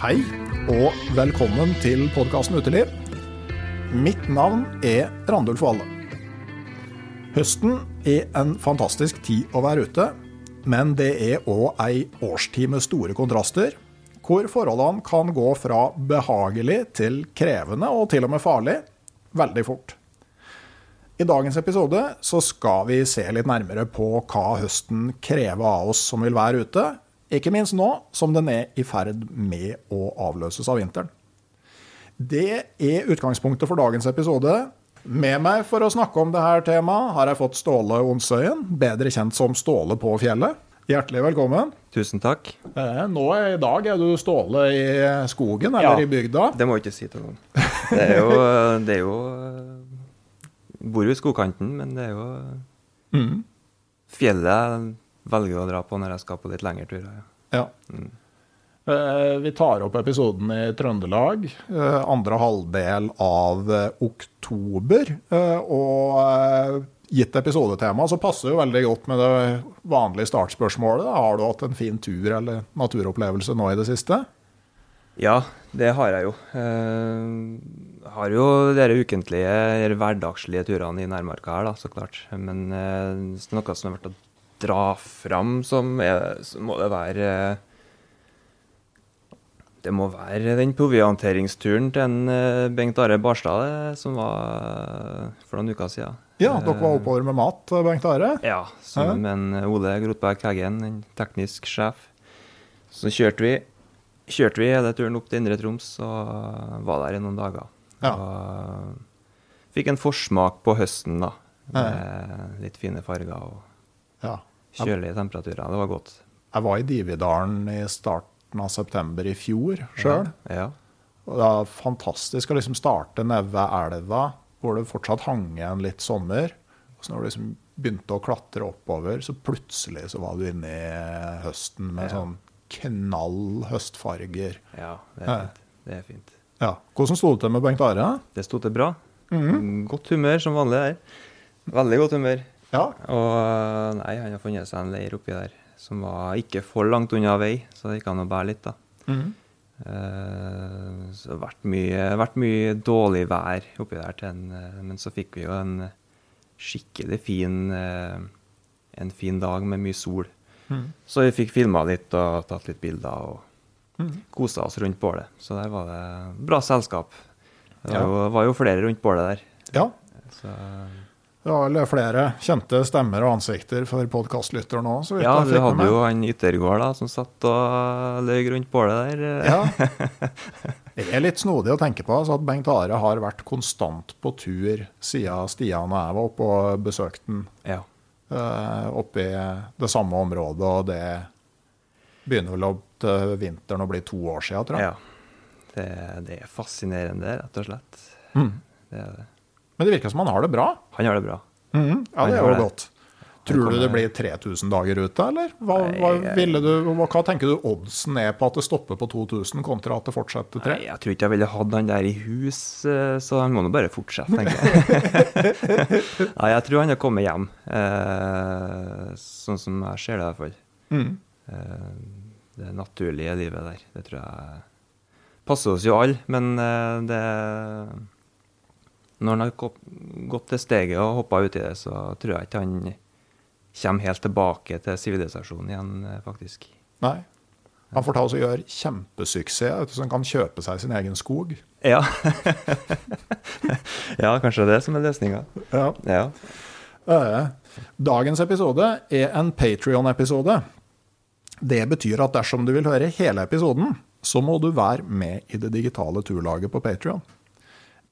Hei, og velkommen til podkasten Uteliv. Mitt navn er Randulf Valle. Høsten er en fantastisk tid å være ute, men det er òg ei årstid med store kontraster, hvor forholdene kan gå fra behagelig til krevende og til og med farlig veldig fort. I dagens episode så skal vi se litt nærmere på hva høsten krever av oss som vil være ute, ikke minst nå som den er i ferd med å avløses av vinteren. Det er utgangspunktet for dagens episode. Med meg for å snakke om dette temaet har jeg fått Ståle Onsøyen, bedre kjent som Ståle på fjellet. Hjertelig velkommen. Tusen takk. Eh, nå I dag er du Ståle i skogen eller Ja. i bygda. Det må jeg ikke si til noen. Det er jo, det er jo Bor jo i skogkanten, men det er jo Mm. fjellet velger å dra på når jeg skal på litt lengre turer. Ja. Ja. Mm. Vi tar opp episoden i Trøndelag, eh, andre halvdel av eh, oktober. eh, Og eh, gitt episodetema så passer jo veldig godt med det vanlige startspørsmålet. Har du hatt en fin tur eller naturopplevelse nå i det siste? Ja, det har jeg jo. Eh, Jeg har jo de ukentlige, hverdagslige turene i nærmarka her, da, så klart. Men eh, det er noe som har vært dra fram, som så må det være Det må være den provianteringsturen til en eh, Bengt Are Barstad eh, som var for noen uker siden. Ja, dere var oppover med mat, eh, Bengt Are. Ja, sammen med Ole Grotberg Heggen, en teknisk sjef. Så kjørte vi, kjørte vi hele turen opp til Indre Troms og var der i noen dager. Ja. Og fikk en forsmak på høsten, da. Med litt fine farger og Ja. Kjølige temperaturer. Det var godt. Jeg var i Dividalen i starten av september i fjor sjøl. Ja. Og det var fantastisk å liksom starte nede ved elva, hvor det fortsatt hang igjen litt sommer. Og så når du liksom begynte å klatre oppover, så plutselig så var du inne i høsten med Ja. sånn knall høstfarger. ja, det er fint. Det er fint. Ja. Hvordan sto det til med Bengt Are? Det sto til bra. Mhm. Godt humør som vanlig her. Veldig godt humør. Ja. Og nei, han har funnet seg en leir oppi der som var ikke for langt unna vei, så det gikk an å bære litt, da. Mm. Uh, så det har vært mye, vært mye dårlig vær oppi der, til en, eh, men så fikk vi jo en skikkelig fin, uh, en fin dag med mye sol. Mm. Så vi fikk filma litt og tatt litt bilder og mm. kosa oss rundt bålet. Så der var det bra selskap. Det var, Ja. jo, var jo flere rundt bålet der. ja. Så, Det var vel flere kjente stemmer og ansikter for podkastlytteren òg, ja, du vi hadde jo han Yttergård da, som satt og løy rundt bålet der. Ja. Det er litt snodig å tenke på altså at Bengt Are har vært konstant på tur siden Stian og jeg var oppe og besøkte han Ja. eh, oppe i det samme området, og det begynner vel opp til vinteren å bli to år siden, tror jeg. ja. Det, det er fascinerende, rett og slett. Mm. Det er det. Men det virker som han har det bra. Han har det bra. Mhm. Ja, det er jo det. godt. Tror du det blir 3000 dager ute, eller? Hva, hva, ville du, hva, tenker du oddsen er på at det stopper på 2000, kontra at det fortsetter tre? 3? Nei, jeg tror ikke jeg ville hatt han der i hus, eh, så han må nå bare fortsette, tenker jeg. Nei, jeg tror han har kommet hjem, eh, sånn som jeg ser det i hvert fall. Mm. Eh, det naturlige livet der, det tror jeg passer oss jo alle, men det Når han har gått til steget og hoppa uti det, så tror jeg ikke han kommer helt tilbake til sivilisasjonen igjen, eh, faktisk. Nei. Han får ta oss og gjøre kjempesuksess, så han kan kjøpe seg sin egen skog. Ja. ja, kanskje det som er løsninga. Ja. Ja. Eh, Dagens episode er en Patrion-episode. Det betyr at dersom du vil høre hele episoden, så må du være med i det digitale turlaget på Patrion.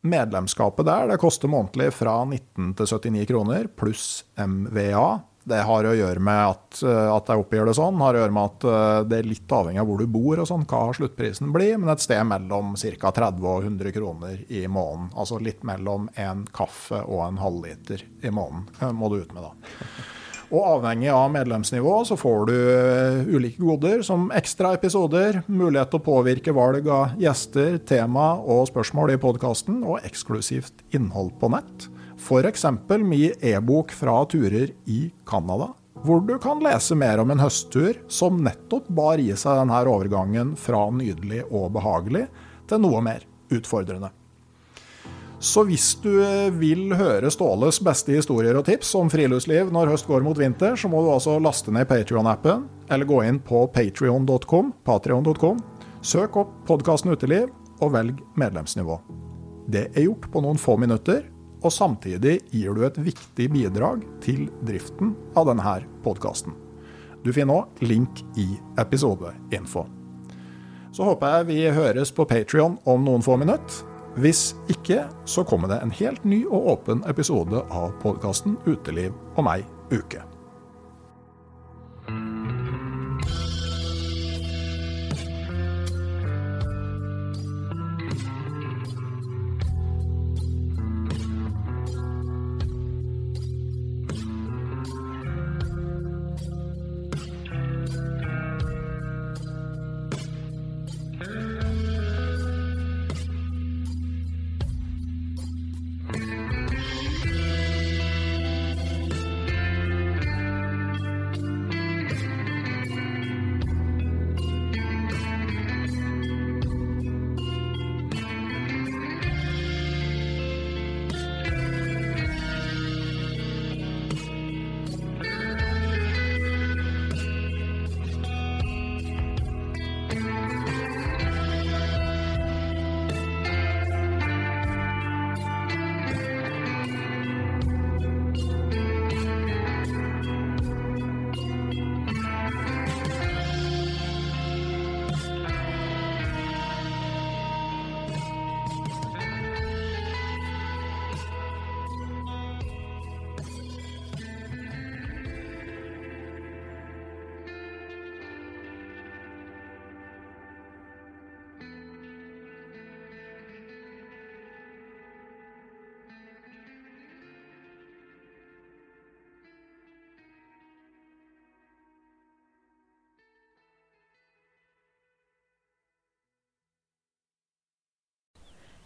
Medlemskapet der det koster månedlig fra 19 til 79 kroner, pluss MVA. Det har å gjøre med at, eh, at jeg oppgir det sånn, har å gjøre med at eh, det er litt avhengig av hvor du bor og sånn, hva sluttprisen blir, men et sted mellom ca. 30 og 100 kroner i måneden. Altså litt mellom en kaffe og en halvliter i måneden eh, må du ut med, da. Og avhengig av medlemsnivå så får du eh, ulike goder som ekstra episoder, mulighet til å påvirke valg av gjester, tema og spørsmål i podkasten, og eksklusivt innhold på nett. F.eks. min e-bok fra turer i Canada, hvor du kan lese mer om en høsttur som nettopp bar i seg denne overgangen fra nydelig og behagelig til noe mer utfordrende. Så hvis du vil høre Ståles beste historier og tips om friluftsliv når høst går mot vinter, så må du altså laste ned Patrion-appen, eller gå inn på patrion.com, patrion.com, søk opp podkasten Uteliv, og velg medlemsnivå. Det er gjort på noen få minutter, og samtidig gir du et viktig bidrag til driften av denne podkasten. Du finner òg link i episodeinfo. Så håper jeg vi høres på Patrion om noen få minutter. Hvis ikke, så kommer det en helt ny og åpen episode av podkasten Uteliv og meg uke.